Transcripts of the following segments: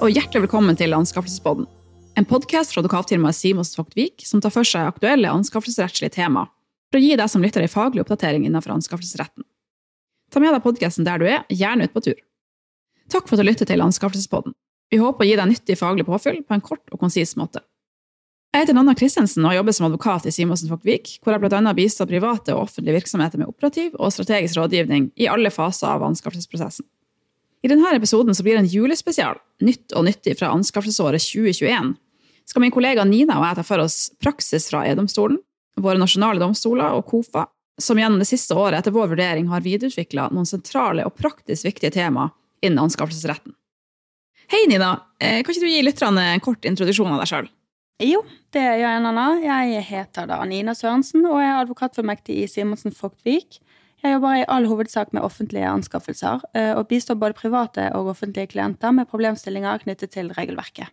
og hjertelig velkommen til Anskaffelsespodden. En podkast fra advokatfirmaet Simons Vik som tar for seg aktuelle anskaffelsesrettslige tema, for å gi deg som lytter en faglig oppdatering innenfor anskaffelsesretten. Ta med deg podkasten der du er, gjerne ut på tur. Takk for at du lytter til Anskaffelsespodden. Vi håper å gi deg nyttig faglig påfyll på en kort og konsis måte. Jeg heter Nanna Christensen og jobber som advokat i Simonsen Vik, hvor jeg bl.a. bistår private og offentlige virksomheter med operativ og strategisk rådgivning i alle faser av anskaffelsesprosessen. I denne episoden blir det en julespesial, nytt og nyttig fra anskaffelsesåret 2021. Skal min kollega Nina og jeg ta for oss praksis fra E-domstolen, våre nasjonale domstoler og KOFA, som gjennom det siste året etter vår vurdering har videreutvikla noen sentrale og praktisk viktige tema innen anskaffelsesretten. Hei, Nina. Eh, kan ikke du gi lytterne en kort introduksjon av deg sjøl? Jo, det gjør jeg, Nanna. Jeg heter da Nina Sørensen og er advokat for mektig i Simonsen Fogtvik. Jeg jobber i all hovedsak med offentlige anskaffelser, eh, og bistår både private og offentlige klienter med problemstillinger knyttet til regelverket.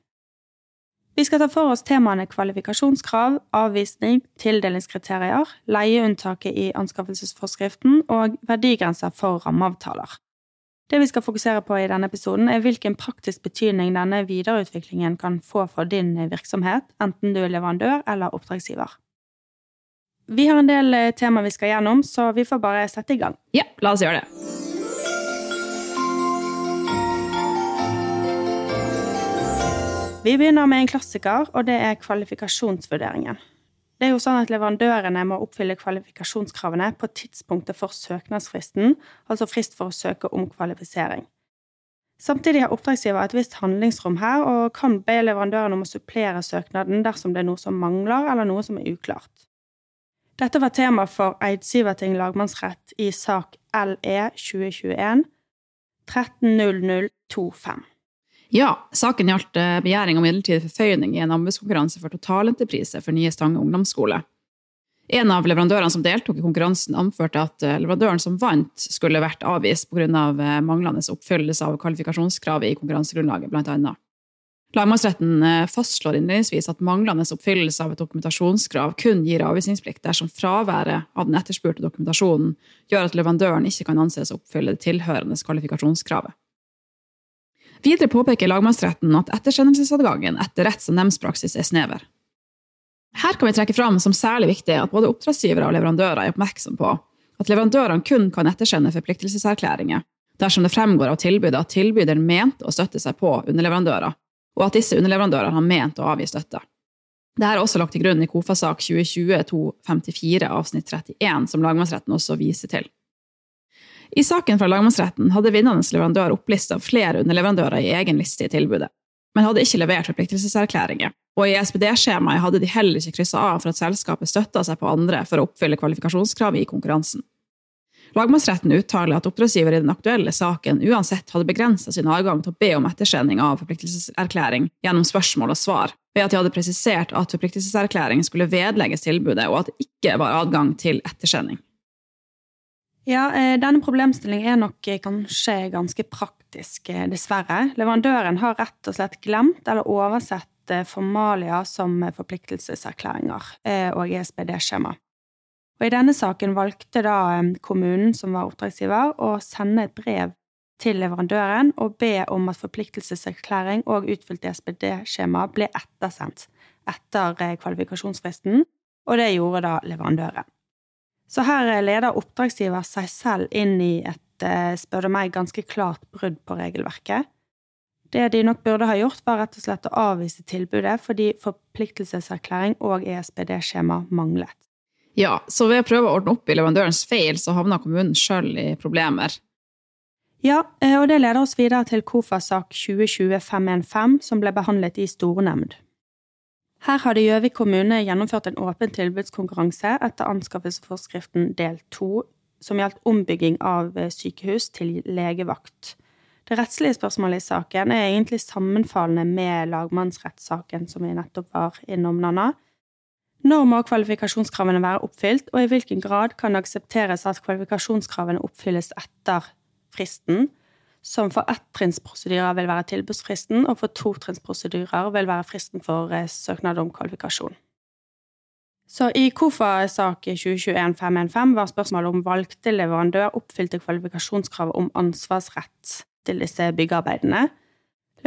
Vi skal ta for oss temaene kvalifikasjonskrav, avvisning, tildelingskriterier, leieunntaket i anskaffelsesforskriften og verdigrenser for rammeavtaler. Det vi skal fokusere på i denne episoden, er hvilken praktisk betydning denne videreutviklingen kan få for din virksomhet, enten du er leverandør eller oppdragsgiver. Vi har en del tema temaer vi skal gjennom, så vi får bare sette i gang. Ja, la oss gjøre det. Vi begynner med en klassiker, og det er kvalifikasjonsvurderingen. Det er jo sånn at Leverandørene må oppfylle kvalifikasjonskravene på tidspunktet for søknadsfristen, altså frist for å søke om kvalifisering. Samtidig har oppdragsgiver et visst handlingsrom her, og kan be leverandøren om å supplere søknaden dersom det er noe som mangler, eller noe som er uklart. Dette var tema for Eidsiverting lagmannsrett i sak LE 2021 130025. Ja, saken gjaldt eh, begjæring om midlertidig forføyning i en anbudskonkurranse for totalentreprise for nye Stange ungdomsskole. En av leverandørene som deltok i konkurransen, anførte at eh, leverandøren som vant, skulle vært avvist pga. Av eh, manglende oppfyllelse av kvalifikasjonskravet i konkurransegrunnlaget, bl.a. Lagmannsretten eh, fastslår innledningsvis at manglende oppfyllelse av et dokumentasjonskrav kun gir avvisningsplikt dersom fraværet av den etterspurte dokumentasjonen gjør at leverandøren ikke kan anses å oppfylle det tilhørende kvalifikasjonskravet. Videre påpeker lagmannsretten at ettersendelsesadgangen etter retts- og nemndspraksis er snever. Her kan vi trekke fram som særlig viktig at både oppdragsgivere og leverandører er oppmerksom på at leverandørene kun kan ettersende forpliktelseserklæringer dersom det fremgår av tilbudet at tilbyderen mente å støtte seg på underleverandører, og at disse underleverandørene har ment å avgi støtte. Dette er også lagt til grunn i KOFA-sak 2020-254 avsnitt 31, som lagmannsretten også viser til. I saken fra lagmannsretten hadde vinnende leverandør opplista flere underleverandører i egen liste i tilbudet, men hadde ikke levert forpliktelseserklæringer, og i SPD-skjemaet hadde de heller ikke kryssa av for at selskapet støtta seg på andre for å oppfylle kvalifikasjonskravet i konkurransen. Lagmannsretten uttaler at oppdragsgiver i den aktuelle saken uansett hadde begrensa sin adgang til å be om ettersending av forpliktelseserklæring gjennom spørsmål og svar, ved at de hadde presisert at forpliktelseserklæring skulle vedlegges tilbudet, og at det ikke var adgang til ettersending. Ja, eh, denne problemstillingen er nok eh, kanskje ganske praktisk, eh, dessverre. Leverandøren har rett og slett glemt eller oversett formalia som forpliktelseserklæringer og ESPD-skjema. Og I denne saken valgte da kommunen som var oppdragsgiver, å sende et brev til leverandøren og be om at forpliktelseserklæring og utfylt SPD-skjema ble ettersendt etter eh, kvalifikasjonsfristen, og det gjorde da leverandøren. Så her eh, leder oppdragsgiver seg selv inn i et, eh, spør du meg, ganske klart brudd på regelverket. Det de nok burde ha gjort, var rett og slett å avvise tilbudet fordi forpliktelseserklæring og ESPD-skjema manglet. Ja, så ved å prøve å ordne opp i leverandørens feil, så havna kommunen sjøl i problemer. Ja, eh, og det leder oss videre til KOFA-sak 2020-515, som ble behandlet i stornemnd. Her hadde Gjøvik kommune gjennomført en åpen tilbudskonkurranse etter anskaffelsesforskriften del 2, som gjaldt ombygging av eh, sykehus til legevakt. Det rettslige spørsmålet i saken er egentlig sammenfallende med lagmannsrettssaken som vi nettopp var innom, Nanna. Når må kvalifikasjonskravene være oppfylt, og i hvilken grad kan det aksepteres at kvalifikasjonskravene oppfylles etter fristen, som for ettrinnsprosedyrer vil være tilbudsfristen, og for totrinnsprosedyrer vil være fristen for eh, søknad om kvalifikasjon. Så I KOFA-sak 2021-515 var spørsmålet om valgte leverandør oppfylte kvalifikasjonskravet om ansvarsrett til disse byggearbeidene.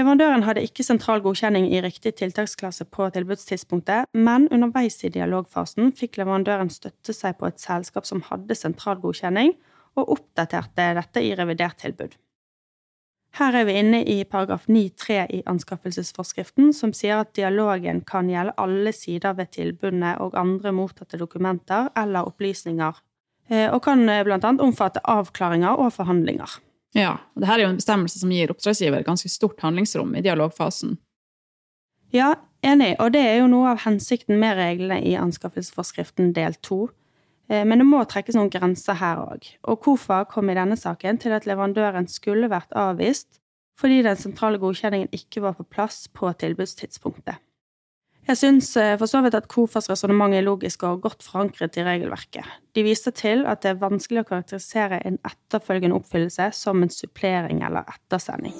Leverandøren hadde ikke sentral godkjenning i riktig tiltaksklasse på tilbudstidspunktet, men underveis i dialogfasen fikk leverandøren støtte seg på et selskap som hadde sentral godkjenning, og oppdaterte dette i revidert tilbud. Her er vi inne i paragraf 9-3 i anskaffelsesforskriften, som sier at dialogen kan gjelde alle sider ved tilbudene og andre mottatte dokumenter eller opplysninger, eh, og kan bl.a. blant annet omfatte avklaringer og forhandlinger. Ja, og dette er jo en bestemmelse som gir oppdragsgiver ganske stort handlingsrom i dialogfasen. Ja, enig, og det er jo noe av hensikten med reglene i anskaffelsesforskriften del 2. Eh, men det må trekkes noen grenser her òg, og KOFA kom i denne saken til at leverandøren skulle vært avvist fordi den sentrale godkjenningen ikke var på plass på tilbudstidspunktet. Jeg syns eh, for så vidt at KOFAs resonnement er logisk og godt forankret i regelverket. De viser til at det er vanskelig å karakterisere en etterfølgende oppfyllelse som en supplering eller ettersending.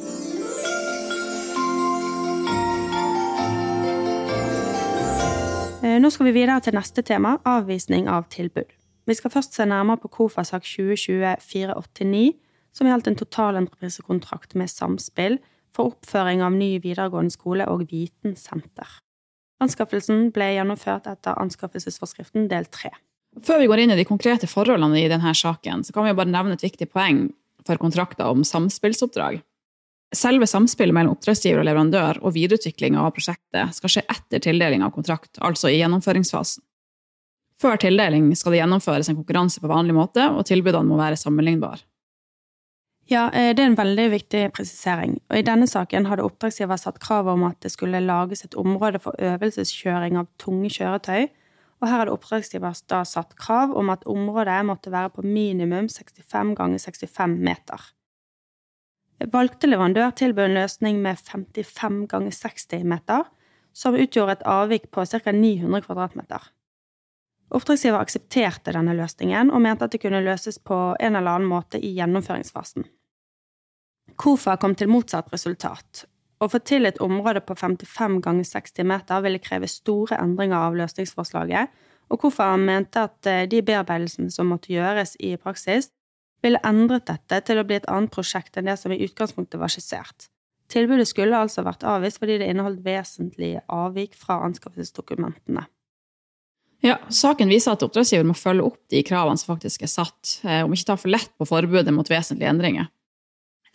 Eh, nå skal vi videre til neste tema, avvisning av tilbud. Vi skal først se nærmere på KOFA-sak 2020-489, som gjaldt en totalentreprisekontrakt med Samspill for oppføring av ny videregående skole og vitensenter. Anskaffelsen ble gjennomført etter anskaffelsesforskriften del 3. Før vi går inn i de konkrete forholdene i denne saken, så kan vi bare nevne et viktig poeng for kontrakter om samspillsoppdrag. Selve samspillet mellom oppdragsgiver og leverandør og videreutviklinga av prosjektet skal skje etter tildeling av kontrakt, altså i gjennomføringsfasen. Før tildeling skal det gjennomføres en konkurranse på vanlig måte, og tilbudene må være sammenlignbare. Ja, eh, det er en veldig viktig presisering. Og I denne saken hadde oppdragsgiver satt krav om at det skulle lages et område for øvelseskjøring av tunge kjøretøy. Og her hadde oppdragsgiver da satt krav om at området måtte være på minimum 65 ganger 65 meter. Valgte leverandør tilbød en løsning med 55 ganger 60 meter, som utgjorde et avvik på ca. 900 kvadratmeter. Oppdragsgiver aksepterte denne løsningen og mente at det kunne løses på en eller annen måte i gjennomføringsfasen. KOFA kom til motsatt resultat. Å få til et område på 55 ganger 60 meter ville kreve store endringer av løsningsforslaget, og KOFA mente at eh, de bearbeidelsene som måtte gjøres i praksis, ville endret dette til å bli et annet prosjekt enn det som i utgangspunktet var skissert. Tilbudet skulle altså vært avvist fordi det inneholdt vesentlige avvik fra anskaffelsesdokumentene. Ja, Saken viser at oppdragsgiver må følge opp de kravene som faktisk er satt, eh, om ikke ta for lett på forbudet mot vesentlige endringer.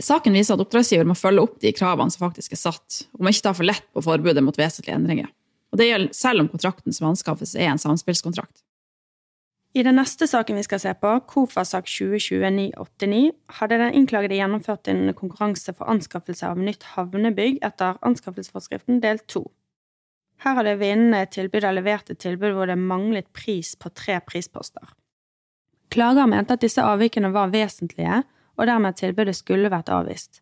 Saken viser at oppdragsgiver må følge opp de kravene som faktisk er satt, om ikke ta for lett på forbudet mot vesentlige endringer. Og Det gjelder selv om kontrakten som anskaffes er en samspillskontrakt. I den neste saken vi skal se på, KOFA-sak 2029-89, hadde den innklagede gjennomført en konkurranse for anskaffelse av nytt havnebygg etter anskaffelsesforskriften del 2. Her hadde vinnende tilbyder levert et tilbud hvor det manglet pris på tre prisposter. Klager mente at disse avvikene var vesentlige, og dermed at tilbudet skulle vært avvist.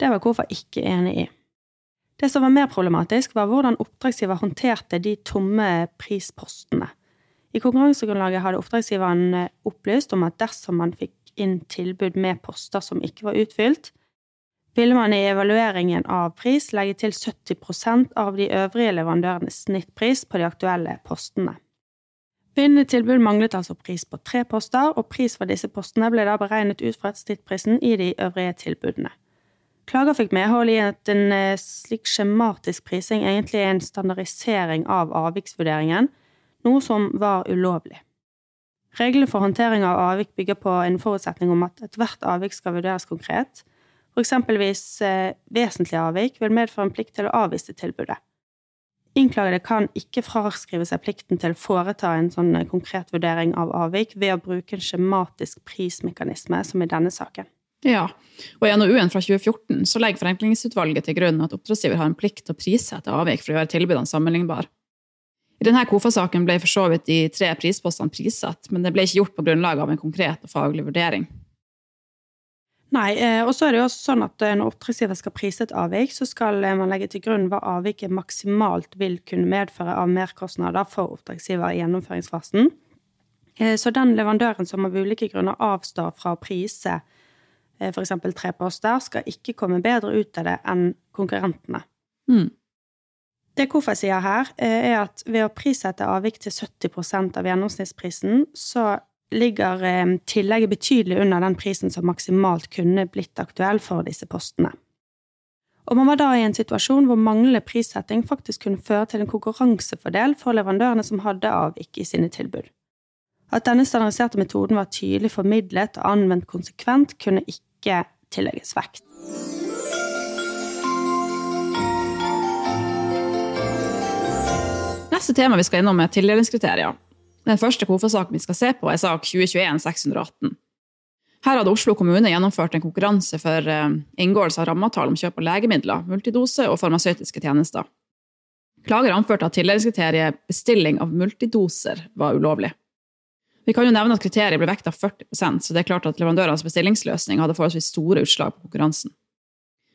Det var hvorfor ikke enig i. Det som var mer problematisk, var hvordan oppdragsgiver håndterte de tomme prispostene. I konkurransegrunnlaget hadde oppdragsgiveren eh, opplyst om at dersom man fikk inn tilbud med poster som ikke var utfylt, ville man i evalueringen av pris legge til 70% av de øvrige leverandørenes snittpris på de aktuelle postene. Vinnende tilbud manglet altså pris på tre poster, og pris for disse postene ble da beregnet ut fra snittprisen i de øvrige tilbudene. Klager fikk medhold i at en eh, slik skjematisk prising egentlig er en standardisering av avviksvurderingen, noe som var ulovlig. Reglene for håndtering av avvik bygger på en forutsetning om at ethvert avvik skal vurderes konkret. Eksempelvis eh, vesentlige avvik vil medføre en plikt til å avvise tilbudet. Innklagede kan ikke fraskrive seg plikten til å foreta en sånn eh, konkret vurdering av avvik ved å bruke en skjematisk prismekanisme, som i denne saken. Ja, og i NOU-en fra 2014 så legger Forenklingsutvalget til grunn at oppdragsgiver har en plikt til å prissette avvik for å gjøre tilbudene sammenlignbare. I denne KOFA-saken ble for så vidt de tre prispostene prissatt, men det ble ikke gjort på grunnlag av en konkret og faglig vurdering. Nei, eh, og så er det jo også sånn at eh, når oppdragsgiver skal prise et avvik, så skal eh, man legge til grunn hva avviket maksimalt vil kunne medføre av merkostnader for oppdragsgiver i gjennomføringsfasen. Så den leverandøren som av ulike grunner avstår fra å prise f.eks. tre poster, skal ikke komme bedre ut av det enn konkurrentene. Mm. Det KOFA sier her, er at ved å prissette avvik til 70% av gjennomsnittsprisen, så ligger eh, tillegget betydelig under den prisen som maksimalt kunne blitt aktuell for disse postene. Og man var da i en situasjon hvor manglende prissetting faktisk kunne føre til en konkurransefordel for leverandørene som hadde avvik i sine tilbud. At denne standardiserte metoden var tydelig formidlet og anvendt konsekvent, kunne ikke tillegges vekt. Neste tema vi skal innom, er tildelingskriterier. Den første KOFA-saken vi skal se på, er sak 2021-618. Her hadde Oslo kommune gjennomført en konkurranse for eh, inngåelse av rammeavtale om kjøp av legemidler, multidose og farmasøytiske tjenester. Klager anførte at tildelingskriteriet bestilling av multidoser var ulovlig. Vi kan jo nevne at kriteriet ble vekta 40 så det er klart at leverandørenes bestillingsløsning hadde forholdsvis store utslag på konkurransen.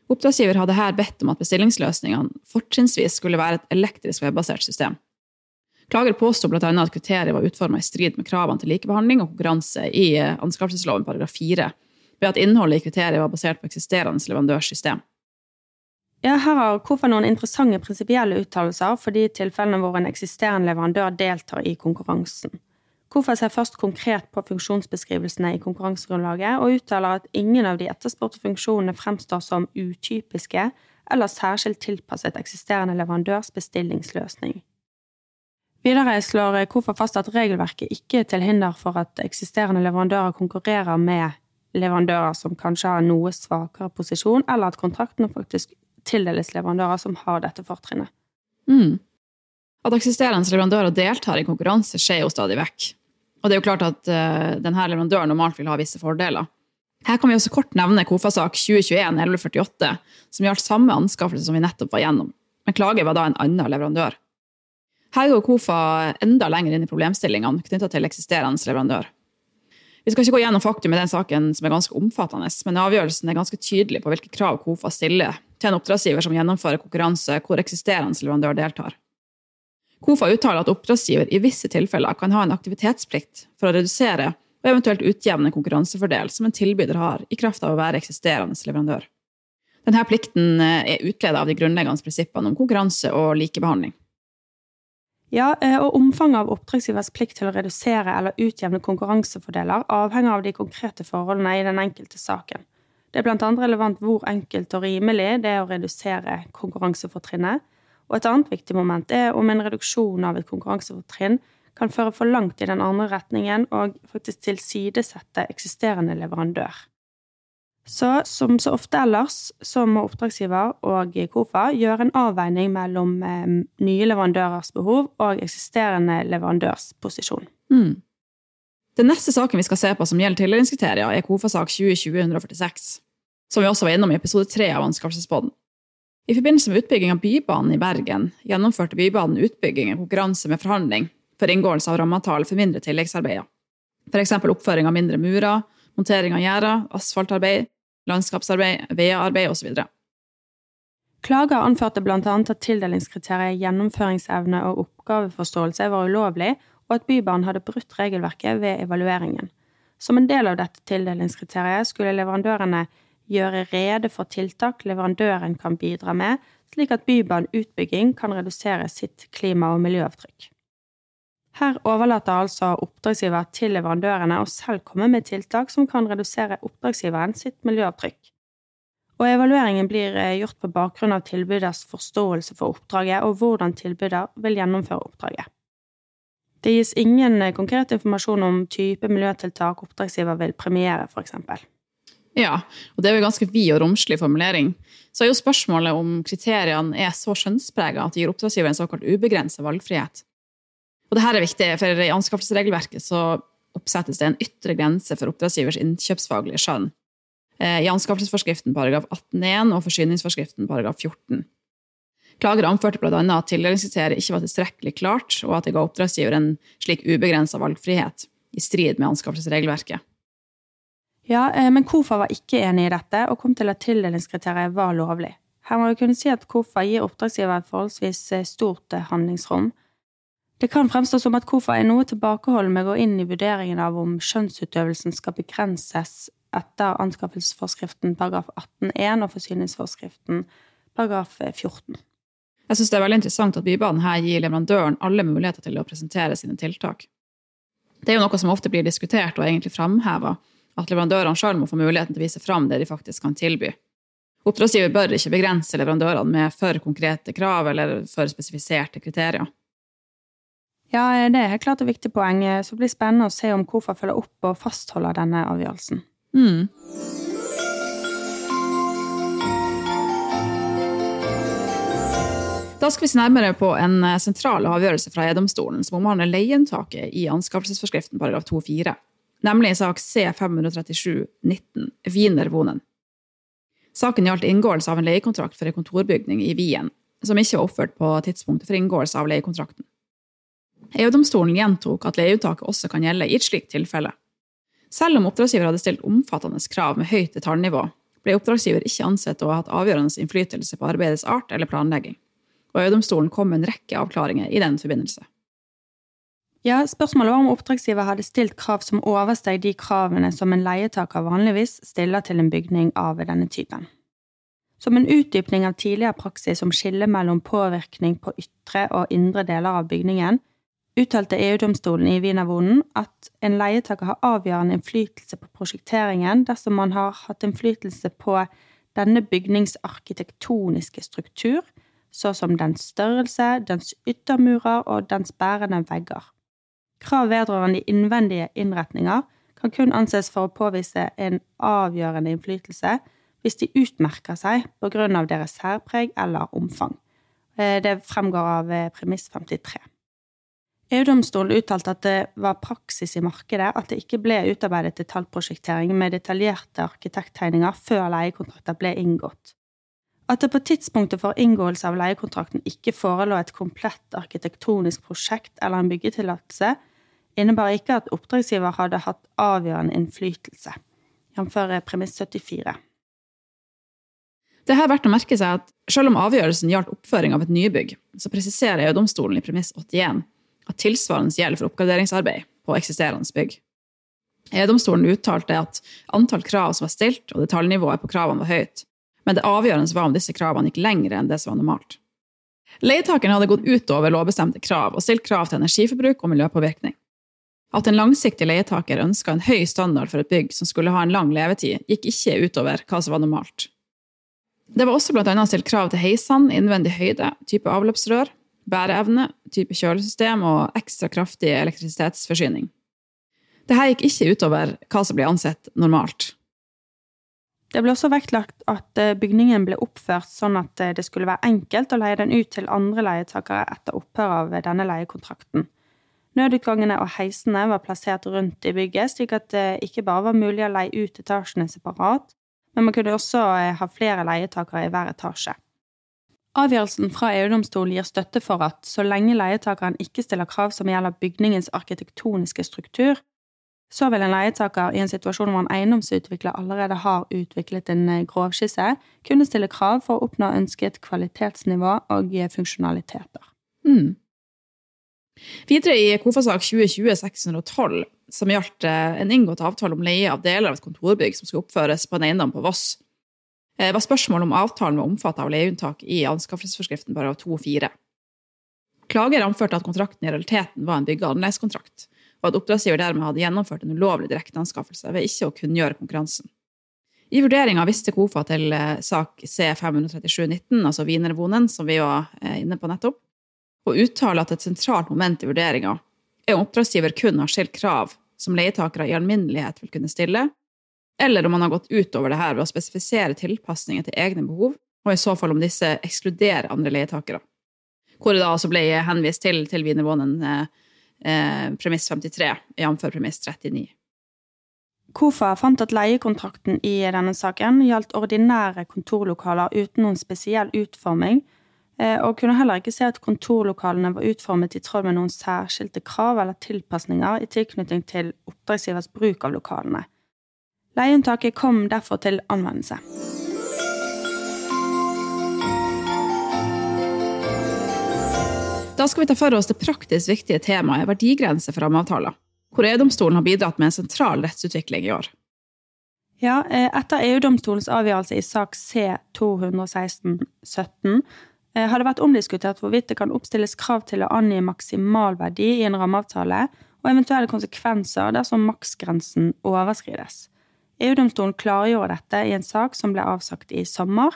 Oppdragsgiver hadde her bedt om at bestillingsløsningene fortrinnsvis skulle være et elektrisk webbasert system. Klager påsto bl.a. at kriteriet var utforma i strid med kravene til likebehandling og konkurranse i eh, anskaffelsesloven paragraf 4, ved at innholdet i kriteriet var basert på eksisterende leverandørsystem. Ja, her har KOFA noen interessante prinsipielle uttalelser for de tilfellene hvor en eksisterende leverandør deltar i konkurransen. KOFA ser først konkret på funksjonsbeskrivelsene i konkurransegrunnlaget, og uttaler at ingen av de etterspurte funksjonene fremstår som utypiske eller særskilt tilpasset eksisterende leverandørs bestillingsløsning. Videre slår KOFA fast at regelverket ikke er til hinder for at eksisterende leverandører konkurrerer med leverandører som kanskje har noe svakere posisjon, eller at kontraktene faktisk tildeles leverandører som har dette fortrinnet. Mm. At eksisterende leverandører deltar i konkurranse, skjer jo stadig vekk. Og det er jo klart at uh, denne leverandøren normalt vil ha visse fordeler. Her kan vi også kort nevne KOFA-sak 2021-1148, som gjaldt samme anskaffelse som vi nettopp var gjennom. Men klager var da en annen leverandør. Her går KOFA enda lenger inn i problemstillingene knytta til eksisterende leverandør. Vi skal ikke gå gjennom faktum i den saken, som er ganske omfattende, men avgjørelsen er ganske tydelig på hvilke krav KOFA stiller til en oppdragsgiver som gjennomfører konkurranse hvor eksisterende leverandør deltar. KOFA uttaler at oppdragsgiver i visse tilfeller kan ha en aktivitetsplikt for å redusere og eventuelt utjevne konkurransefordel som en tilbyder har i kraft av å være eksisterende leverandør. Denne plikten er utledet av de grunnleggende prinsippene om konkurranse og likebehandling. Ja, eh, og omfanget av oppdragsgivers plikt til å redusere eller utjevne konkurransefordeler avhenger av de konkrete forholdene i den enkelte saken. Det er annet relevant hvor enkelt og rimelig det er å redusere konkurransefortrinnet, og et annet viktig moment er om en reduksjon av et konkurransefortrinn kan føre for langt i den andre retningen og faktisk tilsidesette eksisterende leverandør. Så som så ofte ellers, så må oppdragsgiver og KOFA gjøre en avveining mellom eh, nye leverandørers behov og eksisterende leverandørs posisjon. Mm. Den neste saken vi skal se på som gjelder tildelingskriterier, er KOFA-sak 2020-146, som vi også var innom i episode tre av Anskaffelsesboden. I forbindelse med utbygging av Bybanen i Bergen gjennomførte Bybanen utbygging i konkurranse med forhandling for inngåelse av rammeavtale for mindre tilleggsarbeider, f.eks. oppføring av mindre murer, montering av gjerder, asfaltarbeid, landskapsarbeid, VA-arbeid osv. Klager anførte bl.a. at tildelingskriteriet gjennomføringsevne og oppgaveforståelse var ulovlig, og at Bybanen hadde brutt regelverket ved evalueringen. Som en del av dette tildelingskriteriet skulle leverandørene gjøre rede for tiltak leverandøren kan bidra med, slik at Bybanen utbygging kan redusere sitt klima- og miljøavtrykk. Her overlater altså oppdragsgiver til leverandørene å selv komme med tiltak som kan redusere oppdragsgiveren sitt miljøavtrykk. Og evalueringen blir eh, gjort på bakgrunn av tilbyders forståelse for oppdraget og hvordan tilbyder vil gjennomføre oppdraget. Det gis ingen eh, konkret informasjon om type miljøtiltak oppdragsgiver vil premiere, f.eks. Ja, og det er jo en ganske vid og romslig formulering. Så er jo spørsmålet om kriteriene er så skjønnsprega at de gir oppdragsgiver en såkalt ubegrenset valgfrihet. Og dette er viktig, for i anskaffelsesregelverket så oppsettes det en ytre grense for oppdragsgivers innkjøpsfaglige skjønn. Eh, I anskaffelsesforskriften paragraf 18-1 og forsyningsforskriften paragraf 14. Klager anførte bl.a. at tildelingskriteriet ikke var tilstrekkelig klart, og at det ga oppdragsgiver en slik ubegrensa valgfrihet, i strid med anskaffelsesregelverket. Ja, eh, men KOFA var ikke enig i dette, og kom til at tildelingskriteriet var lovlig. Her må vi kunne si at KOFA gir oppdragsgiver et forholdsvis eh, stort handlingsrom, det kan fremstå som at KOFA er noe tilbakeholden med å gå inn i vurderingen av om skjønnsutøvelsen skal begrenses etter anskaffelsesforskriften paragraf 18-1 og forsyningsforskriften paragraf 14. Jeg synes det er veldig interessant at Bybanen her gir leverandøren alle muligheter til å presentere sine tiltak. Det er jo noe som ofte blir diskutert og egentlig framheva, at leverandørene sjøl må få muligheten til å vise fram det de faktisk kan tilby. Oppdragsgiver bør ikke begrense leverandørene med for konkrete krav eller for spesifiserte kriterier. Ja, det er klart et viktig poeng, så det blir spennende å se om KOFA følger opp og fastholder denne avgjørelsen. Mm. Da skal vi se nærmere på en sentral avgjørelse fra EU-domstolen som omhandler leieinntaket i anskaffelsesforskriften paragraf 2-4, nemlig sak C537-19, Wienerwohnen. Saken gjaldt inngåelse av en leiekontrakt for en kontorbygning i Wien, som ikke var oppført på tidspunktet for inngåelse av leiekontrakten. EU-domstolen gjentok at leieuttaket også kan gjelde i et slikt tilfelle. Selv om oppdragsgiver hadde stilt omfattende krav med høyt detaljnivå, ble oppdragsgiver ikke ansett å ha hatt avgjørende innflytelse på arbeidets art eller planlegging, og EU-domstolen kom med en rekke avklaringer i den forbindelse. Ja, Spørsmålet var om oppdragsgiver hadde stilt krav som oversteg de kravene som en leietaker vanligvis stiller til en bygning av denne typen. Som en utdypning av tidligere praksis om skille mellom påvirkning på ytre og indre deler av bygningen, uttalte EU-domstolen i Wienervonen at en leietaker har avgjørende innflytelse på prosjekteringen dersom man har hatt innflytelse på denne bygningsarkitektoniske struktur, så som dens størrelse, dens yttermurer og dens bærende vegger. Krav vedrørende innvendige innretninger kan kun anses for å påvise en avgjørende innflytelse hvis de utmerker seg på grunn av deres særpreg eller omfang. Eh, det fremgår av eh, premiss 53. EU-domstolen uttalte at det var praksis i markedet at det ikke ble utarbeidet detaljprosjektering med detaljerte arkitekttegninger før leiekontrakter ble inngått. At det på tidspunktet for inngåelse av leiekontrakten ikke forelå et komplett arkitektonisk prosjekt eller en byggetillatelse, innebar ikke at oppdragsgiver hadde hatt avgjørende innflytelse, jf. premiss 74. Det er verdt å merke seg at selv om avgjørelsen gjaldt oppføring av et nybygg, så presiserer EU-domstolen i premiss 81 at tilsvarende gjelder for oppgraderingsarbeid på eksisterende bygg. EU-domstolen uttalte at antall krav som var stilt, og detaljnivået på kravene var høyt, men det avgjørende var om disse kravene gikk lengre enn det som var normalt. Leietakeren hadde gått utover lovbestemte krav og stilt krav til energiforbruk og miljøpåvirkning. At en langsiktig leietaker ønska en høy standard for et bygg som skulle ha en lang levetid, gikk ikke utover hva som var normalt. Det var også annet stilt krav til heisene, innvendig høyde, type avløpsrør, bæreevne, type kjølesystem og ekstra kraftig elektrisitetsforsyning. Dette gikk ikke utover hva som ble ansett normalt. Det ble også vektlagt at eh, bygningen ble oppført sånn at eh, det skulle være enkelt å leie den ut til andre leietakere etter opphør av denne leiekontrakten. Nødutgangene og heisene var plassert rundt i bygget, slik at det ikke bare var mulig å leie ut etasjene separat, men man kunne også eh, ha flere leietakere i hver etasje. Avgjørelsen fra EU-domstolen gir støtte for at så lenge leietakeren ikke stiller krav som gjelder bygningens arkitektoniske struktur, så vil en leietaker i en situasjon hvor en eiendomsutvikler allerede har utviklet en eh, grovskisse, kunne stille krav for å oppnå ønsket kvalitetsnivå og funksjonaliteter. Mm. Videre i KOFA-sak 2020-612, som gjaldt eh, en inngått avtale om leie av deler av et kontorbygg som skal oppføres på en eiendom på Voss, eh, var spørsmålet om avtalen var omfattet av leieunntak i anskaffelsesforskriften paragraf 2-4. Klager anførte at kontrakten i realiteten var en bygge- og anleggskontrakt, og at oppdragsgiver dermed hadde gjennomført en ulovlig direkteanskaffelse ved ikke å kunngjøre konkurransen. I vurderinga viste KOFA til eh, sak C53719, altså Wienerwohnen, som vi var inne på nettopp, og uttaler at et sentralt moment i vurderinga er om oppdragsgiver kun har stilt krav som leietakere i alminnelighet vil kunne stille, eller om man har gått utover det her ved å spesifisere tilpasninger til egne behov, og i så fall om disse ekskluderer andre leietakere. Hvor det da altså ble henvist til, til eh, eh, premiss 53, jf. premiss 39. KOFA fant at leiekontrakten i denne saken gjaldt ordinære kontorlokaler uten noen spesiell utforming, Eh, og kunne heller ikke se at kontorlokalene var utformet i tråd med noen særskilte krav eller tilpasninger i tilknytning til oppdragsgivers bruk av lokalene. Leieunntaket kom derfor til anvendelse. Da skal vi ta for oss det praktisk viktige temaet verdigrense for rammeavtaler, hvor EU-domstolen har bidratt med en sentral rettsutvikling i år. Ja, eh, etter EU-domstolens avgjørelse i sak C216-17 Eh, har det vært omdiskutert hvorvidt det kan oppstilles krav til å angi maksimalverdi i en rammeavtale, og eventuelle konsekvenser dersom maksgrensen overskrides. EU-domstolen klargjorde dette i en sak som ble avsagt i sommer,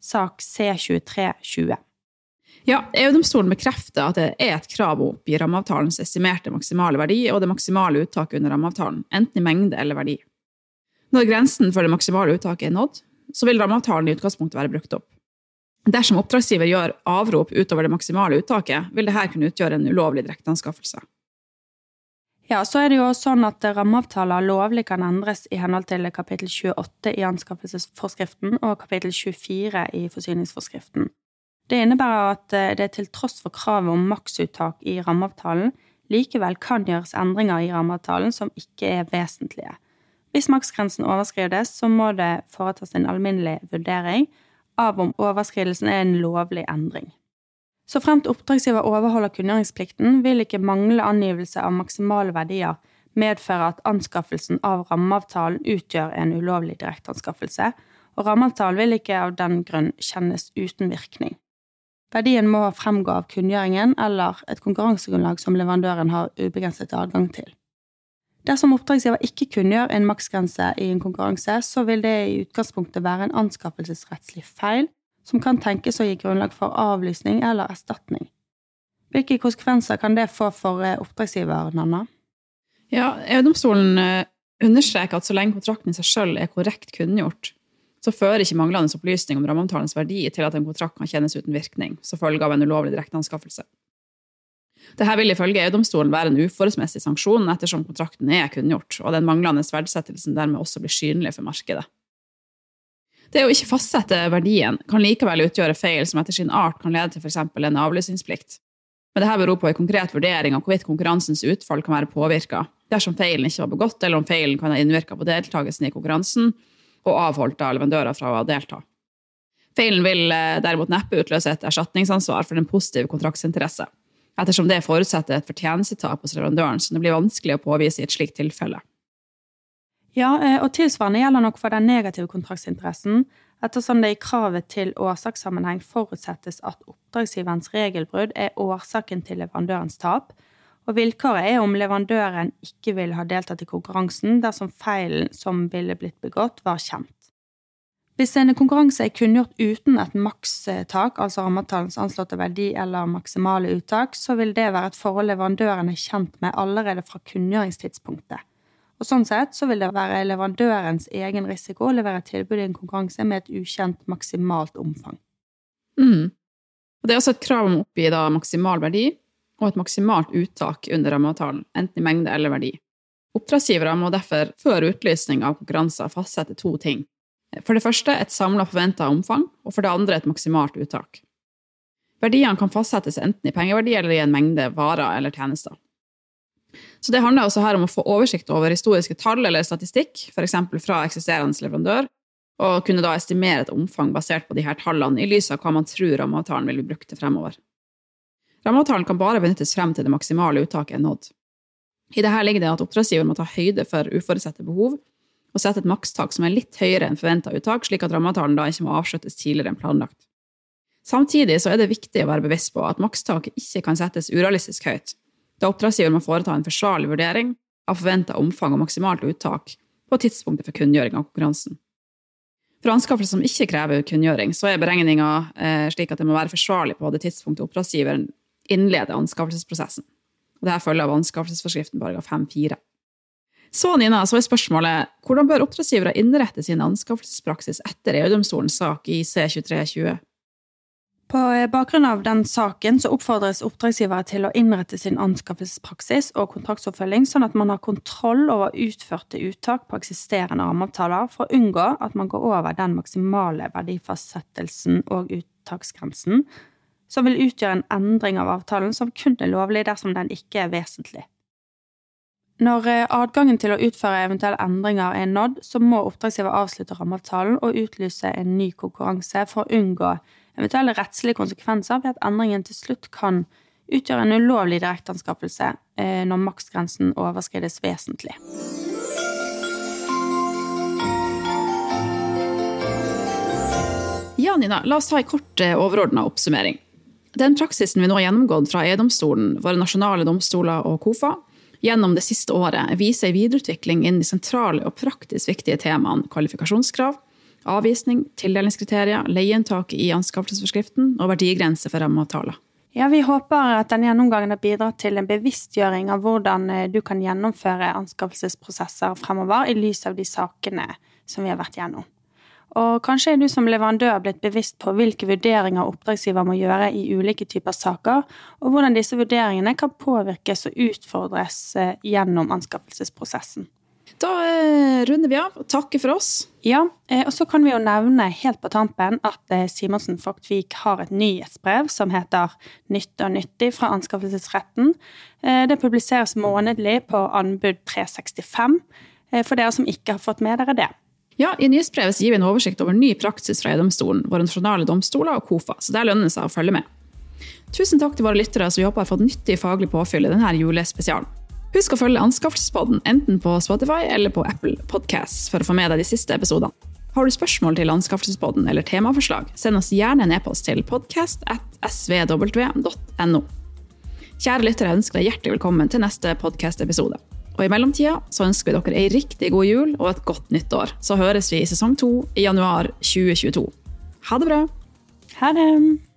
sak C2320. Ja, EU-domstolen bekrefter at det er et krav å oppgi rammeavtalens estimerte maksimale verdi og det maksimale uttaket under rammeavtalen, enten i mengde eller verdi. Når grensen for det maksimale uttaket er nådd, så vil rammeavtalen i utgangspunktet være brukt opp. Dersom oppdragsgiver gjør avrop utover det maksimale uttaket, vil dette kunne utgjøre en ulovlig direkteanskaffelse. Ja, så er det jo sånn at rammeavtaler lovlig kan endres i henhold til kapittel 28 i anskaffelsesforskriften og kapittel 24 i forsyningsforskriften. Det innebærer at eh, det til tross for kravet om maksuttak i rammeavtalen likevel kan gjøres endringer i rammeavtalen som ikke er vesentlige. Hvis maksgrensen overskrides, så må det foretas en alminnelig vurdering av om overskridelsen er en lovlig endring. Så fremt oppdragsgiver overholder kunngjøringsplikten, vil ikke manglende angivelse av maksimale verdier medføre at anskaffelsen av rammeavtalen utgjør en ulovlig direkteanskaffelse, og rammeavtalen vil ikke av den grunn kjennes uten virkning. Verdien må fremgå av kunngjøringen eller et konkurransegrunnlag som leverandøren har ubegrenset adgang til. Dersom oppdragsgiver ikke kunngjør en maksgrense i en konkurranse, så vil det i utgangspunktet være en anskaffelsesrettslig feil som kan tenkes å gi grunnlag for avlysning eller erstatning. Hvilke konsekvenser kan det få for eh, oppdragsgiver, Nanna? Ja, EU-domstolen eh, understreker at så lenge kontrakten i seg selv er korrekt kunngjort, så fører ikke manglende opplysning om rammeavtalens verdi til at en kontrakt kan kjennes uten virkning, som følge av en ulovlig direkteanskaffelse. Dette vil ifølge EU-domstolen være en uforholdsmessig sanksjon ettersom kontrakten er kunngjort, og den manglende verdsettelsen dermed også blir synlig for markedet. Det å ikke fastsette verdien kan likevel utgjøre feil som etter sin art kan lede til f.eks. en avlysningsplikt. Men dette beror på en konkret vurdering av hvorvidt konkurransens utfall kan være påvirka, dersom feilen ikke var begått, eller om feilen kan ha innvirka på deltakelsen i konkurransen, og avholdt av leverandører fra å delta. Feilen vil eh, derimot neppe utløse et erstatningsansvar for en positiv kontraktsinteresse, ettersom det forutsetter et fortjenestetap hos leverandøren som det blir vanskelig å påvise i et slikt tilfelle. Ja, eh, og tilsvarende gjelder nok for den negative kontraktsinteressen, ettersom det i kravet til årsakssammenheng forutsettes at oppdragsgiverens regelbrudd er årsaken til leverandørens tap, og vilkåret er om leverandøren ikke vil ha deltatt i konkurransen dersom feilen som ville blitt begått, var kjent. Hvis en konkurranse er kunngjort uten et makstak, altså rammeavtalens anslåtte verdi eller maksimale uttak, så vil det være et forhold leverandøren er kjent med allerede fra kunngjøringstidspunktet. Og sånn sett så vil det være leverandørens egen risiko å levere tilbud i en konkurranse med et ukjent maksimalt omfang. Mm. Det er også et krav om å oppgi da maksimal verdi, og et maksimalt uttak under rammeavtalen, enten i mengde eller verdi. Oppdragsgivere må derfor før utlysning av konkurranser fastsette to ting. For det første et samla forventa omfang, og for det andre et maksimalt uttak. Verdiene kan fastsettes enten i pengeverdi eller i en mengde varer eller tjenester. Så Det handler også her om å få oversikt over historiske tall eller statistikk, f.eks. fra eksisterende leverandør, og kunne da estimere et omfang basert på de her tallene i lys av hva man tror rammeavtalen vil bli brukt til fremover. Rammeavtalen kan bare benyttes frem til det maksimale uttaket er nådd. I dette ligger det at oppdragsgiver må ta høyde for uforutsette behov og sette et makstak som er litt høyere enn forventa uttak, slik at rammeavtalen da ikke må avsluttes tidligere enn planlagt. Samtidig så er det viktig å være bevisst på at makstaket ikke kan settes urealistisk høyt, da oppdragsgiver må foreta en forsvarlig vurdering av forventa omfang og maksimalt uttak på tidspunktet for kunngjøring av konkurransen. For anskaffelser som ikke krever kunngjøring, så er beregninga eh, slik at det må være forsvarlig på det tidspunktet oppdragsgiveren innleder anskaffelsesprosessen. Og Dette følger av anskaffelsesforskriften paragraf 5-4. Så Nina, så er spørsmålet hvordan bør oppdragsgivere innrette sin anskaffelsespraksis etter EU-domstolens sak i C2320? På bakgrunn av den saken så oppfordres oppdragsgivere til å innrette sin anskaffelsespraksis og kontraktsoppfølging sånn at man har kontroll over utførte uttak på eksisterende rammeavtaler for å unngå at man går over den maksimale verdifastsettelsen og uttaksgrensen som vil utgjøre en endring av avtalen som kun er lovlig dersom den ikke er vesentlig. Når eh, adgangen til å utføre eventuelle endringer er nådd, så må oppdragsgiver avslutte rammeavtalen og utlyse en ny konkurranse for å unngå eventuelle rettslige konsekvenser ved at endringen til slutt kan utgjøre en ulovlig direkteanskaffelse eh, når maksgrensen overskrides vesentlig. Ja, Nina, la oss ta en kort eh, overordna oppsummering. Den praksisen vi nå har gjennomgått fra EU-domstolen, våre nasjonale domstoler og KOFA, gjennom det siste året viser en videreutvikling innen de sentrale og praktisk viktige temaene kvalifikasjonskrav, avvisning, tildelingskriterier, leieinntak i anskaffelsesforskriften og verdigrense for rammeavtaler. Ja, Vi håper at denne gjennomgangen har bidratt til en bevisstgjøring av hvordan eh, du kan gjennomføre anskaffelsesprosesser fremover i lys av de sakene som vi har vært gjennom. Og kanskje er du som leverandør blitt bevisst på hvilke vurderinger oppdragsgiver må gjøre i ulike typer saker, og hvordan disse vurderingene kan påvirkes og utfordres eh, gjennom anskaffelsesprosessen. Da eh, runder vi av og takker for oss. Ja, eh, og så kan vi jo nevne helt på tampen at Simonsen Fogtvik har et nyhetsbrev som heter Nytt og nyttig fra anskaffelsesretten. Det publiseres månedlig på anbud 365, for dere som ikke har fått med dere det. Ja, I nyhetsbrevet gir vi en oversikt over ny praksis fra EU-domstolen, våre nasjonale domstoler og KOFA, så der lønner det seg å følge med. Tusen takk til våre lyttere som vi håper har fått nyttig faglig påfyll i denne julespesialen. Husk å følge Anskaffelsespodden enten på Spotify eller på Apple Podcasts for å få med deg de siste episodene. Har du spørsmål til Anskaffelsespodden eller temaforslag, send oss gjerne en e-post til podcast.svw.no. Kjære lyttere, ønsker deg hjertelig velkommen til neste podkast-episode. Og i mellomtida så ønsker vi dere ei riktig god jul og et godt nytt år. Så høres vi i sesong to i januar 2022. Ha det bra! Ha det!